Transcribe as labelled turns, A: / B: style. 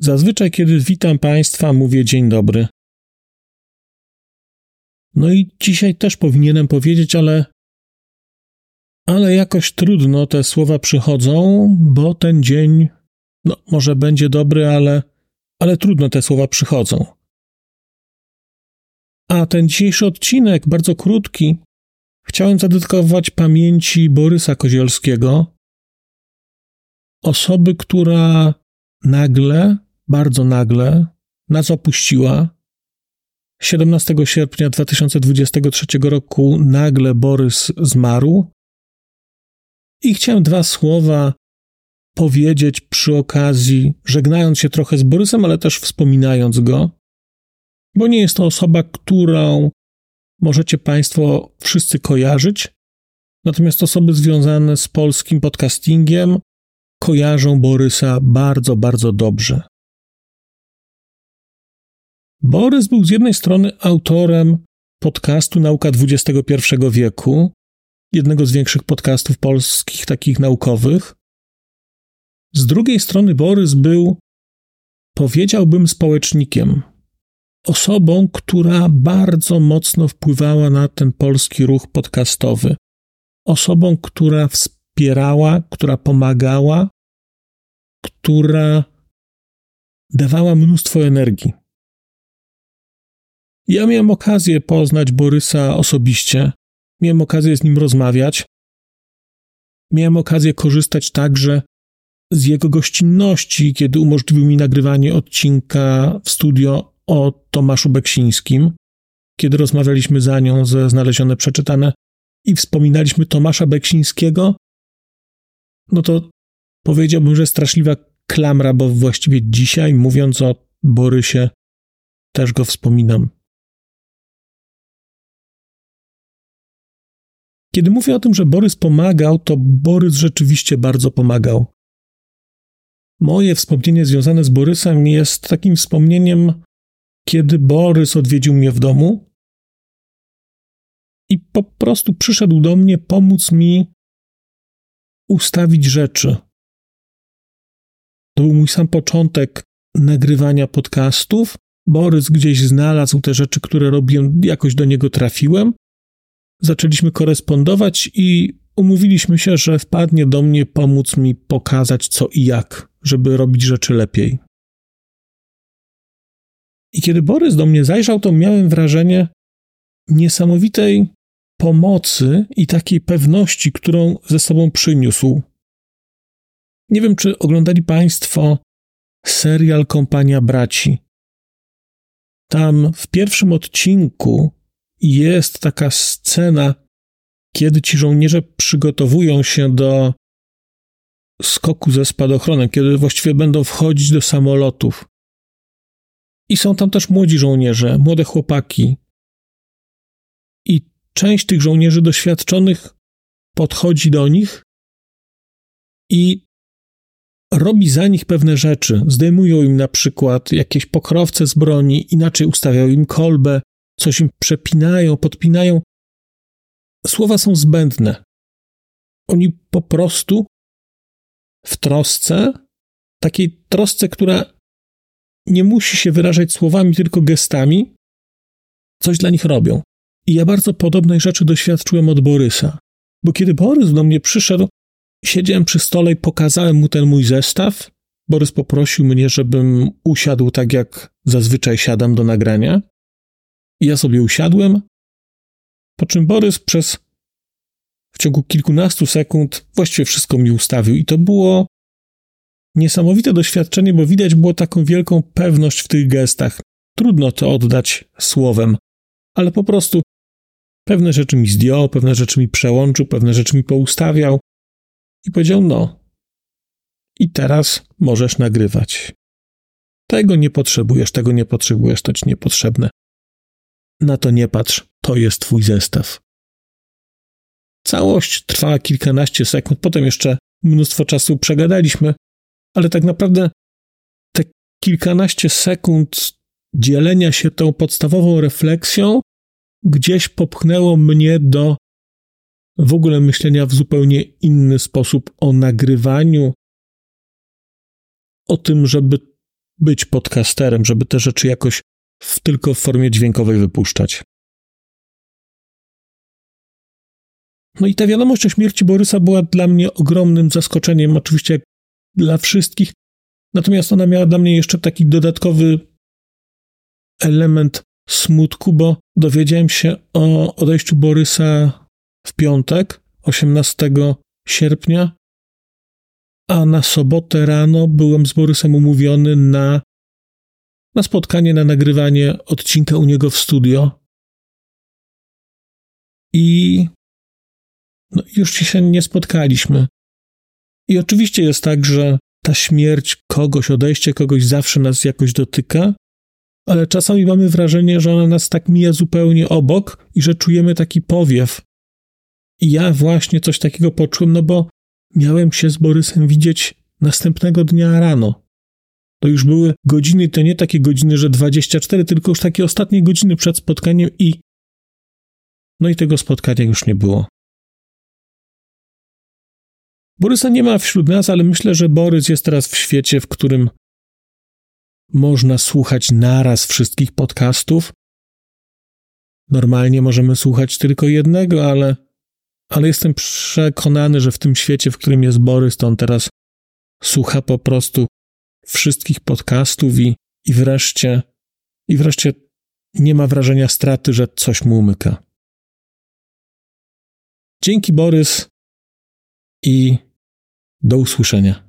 A: Zazwyczaj, kiedy witam Państwa, mówię dzień dobry. No i dzisiaj też powinienem powiedzieć, ale. Ale jakoś trudno te słowa przychodzą, bo ten dzień, no może będzie dobry, ale, ale trudno te słowa przychodzą. A ten dzisiejszy odcinek, bardzo krótki, chciałem zadedykować pamięci Borysa Kozielskiego, osoby, która nagle, bardzo nagle nas opuściła. 17 sierpnia 2023 roku nagle Borys zmarł. I chciałem dwa słowa powiedzieć przy okazji, żegnając się trochę z Borysem, ale też wspominając go, bo nie jest to osoba, którą możecie Państwo wszyscy kojarzyć. Natomiast osoby związane z polskim podcastingiem kojarzą Borysa bardzo, bardzo dobrze. Borys był z jednej strony autorem podcastu Nauka XXI wieku, jednego z większych podcastów polskich, takich naukowych. Z drugiej strony Borys był, powiedziałbym, społecznikiem, osobą, która bardzo mocno wpływała na ten polski ruch podcastowy, osobą, która wspierała, która pomagała, która dawała mnóstwo energii. Ja miałem okazję poznać Borysa osobiście, miałem okazję z nim rozmawiać, miałem okazję korzystać także z jego gościnności, kiedy umożliwił mi nagrywanie odcinka w studio o Tomaszu Beksińskim, kiedy rozmawialiśmy za nią ze Znalezione Przeczytane i wspominaliśmy Tomasza Beksińskiego, no to powiedziałbym, że straszliwa klamra, bo właściwie dzisiaj, mówiąc o Borysie, też go wspominam. Kiedy mówię o tym, że Borys pomagał, to Borys rzeczywiście bardzo pomagał. Moje wspomnienie związane z Borysem jest takim wspomnieniem, kiedy Borys odwiedził mnie w domu i po prostu przyszedł do mnie pomóc mi ustawić rzeczy. To był mój sam początek nagrywania podcastów. Borys gdzieś znalazł te rzeczy, które robiłem, jakoś do niego trafiłem. Zaczęliśmy korespondować i umówiliśmy się, że wpadnie do mnie pomóc mi pokazać co i jak, żeby robić rzeczy lepiej. I kiedy Borys do mnie zajrzał, to miałem wrażenie niesamowitej pomocy i takiej pewności, którą ze sobą przyniósł. Nie wiem, czy oglądali Państwo serial Kompania Braci. Tam w pierwszym odcinku jest taka scena, kiedy ci żołnierze przygotowują się do skoku ze spadochronem, kiedy właściwie będą wchodzić do samolotów. I są tam też młodzi żołnierze, młode chłopaki. I część tych żołnierzy doświadczonych podchodzi do nich i robi za nich pewne rzeczy. Zdejmują im na przykład jakieś pokrowce z broni, inaczej ustawiają im kolbę, coś im przepinają, podpinają. Słowa są zbędne. Oni po prostu w trosce, takiej trosce, która nie musi się wyrażać słowami, tylko gestami, coś dla nich robią. I ja bardzo podobnej rzeczy doświadczyłem od Borysa. Bo kiedy Borys do mnie przyszedł, siedziałem przy stole i pokazałem mu ten mój zestaw. Borys poprosił mnie, żebym usiadł tak, jak zazwyczaj siadam do nagrania. I ja sobie usiadłem, po czym Borys przez w ciągu kilkunastu sekund właściwie wszystko mi ustawił. I to było niesamowite doświadczenie, bo widać było taką wielką pewność w tych gestach. Trudno to oddać słowem, ale po prostu pewne rzeczy mi zdjął, pewne rzeczy mi przełączył, pewne rzeczy mi poustawiał i powiedział: No, i teraz możesz nagrywać. Tego nie potrzebujesz, tego nie potrzebujesz, to ci niepotrzebne. Na to nie patrz, to jest twój zestaw. Całość trwała kilkanaście sekund, potem jeszcze mnóstwo czasu przegadaliśmy, ale tak naprawdę te kilkanaście sekund dzielenia się tą podstawową refleksją gdzieś popchnęło mnie do w ogóle myślenia w zupełnie inny sposób o nagrywaniu, o tym, żeby być podcasterem, żeby te rzeczy jakoś w, tylko w formie dźwiękowej wypuszczać. No i ta wiadomość o śmierci Borysa była dla mnie ogromnym zaskoczeniem, oczywiście dla wszystkich. Natomiast ona miała dla mnie jeszcze taki dodatkowy element smutku, bo dowiedziałem się o odejściu Borysa w piątek, 18 sierpnia, a na sobotę rano byłem z Borysem umówiony na, na spotkanie, na nagrywanie odcinka u niego w studio. I no, już się nie spotkaliśmy. I oczywiście jest tak, że ta śmierć kogoś, odejście kogoś zawsze nas jakoś dotyka, ale czasami mamy wrażenie, że ona nas tak mija zupełnie obok i że czujemy taki powiew. I ja właśnie coś takiego poczułem, no bo miałem się z Borysem widzieć następnego dnia rano. To już były godziny, to nie takie godziny, że 24, tylko już takie ostatnie godziny przed spotkaniem i no i tego spotkania już nie było. Borysa nie ma wśród nas, ale myślę, że Borys jest teraz w świecie, w którym można słuchać naraz wszystkich podcastów. Normalnie możemy słuchać tylko jednego, ale, ale jestem przekonany, że w tym świecie, w którym jest Borys, to on teraz słucha po prostu wszystkich podcastów i, i wreszcie i wreszcie nie ma wrażenia straty, że coś mu umyka. Dzięki Borys i do usłyszenia.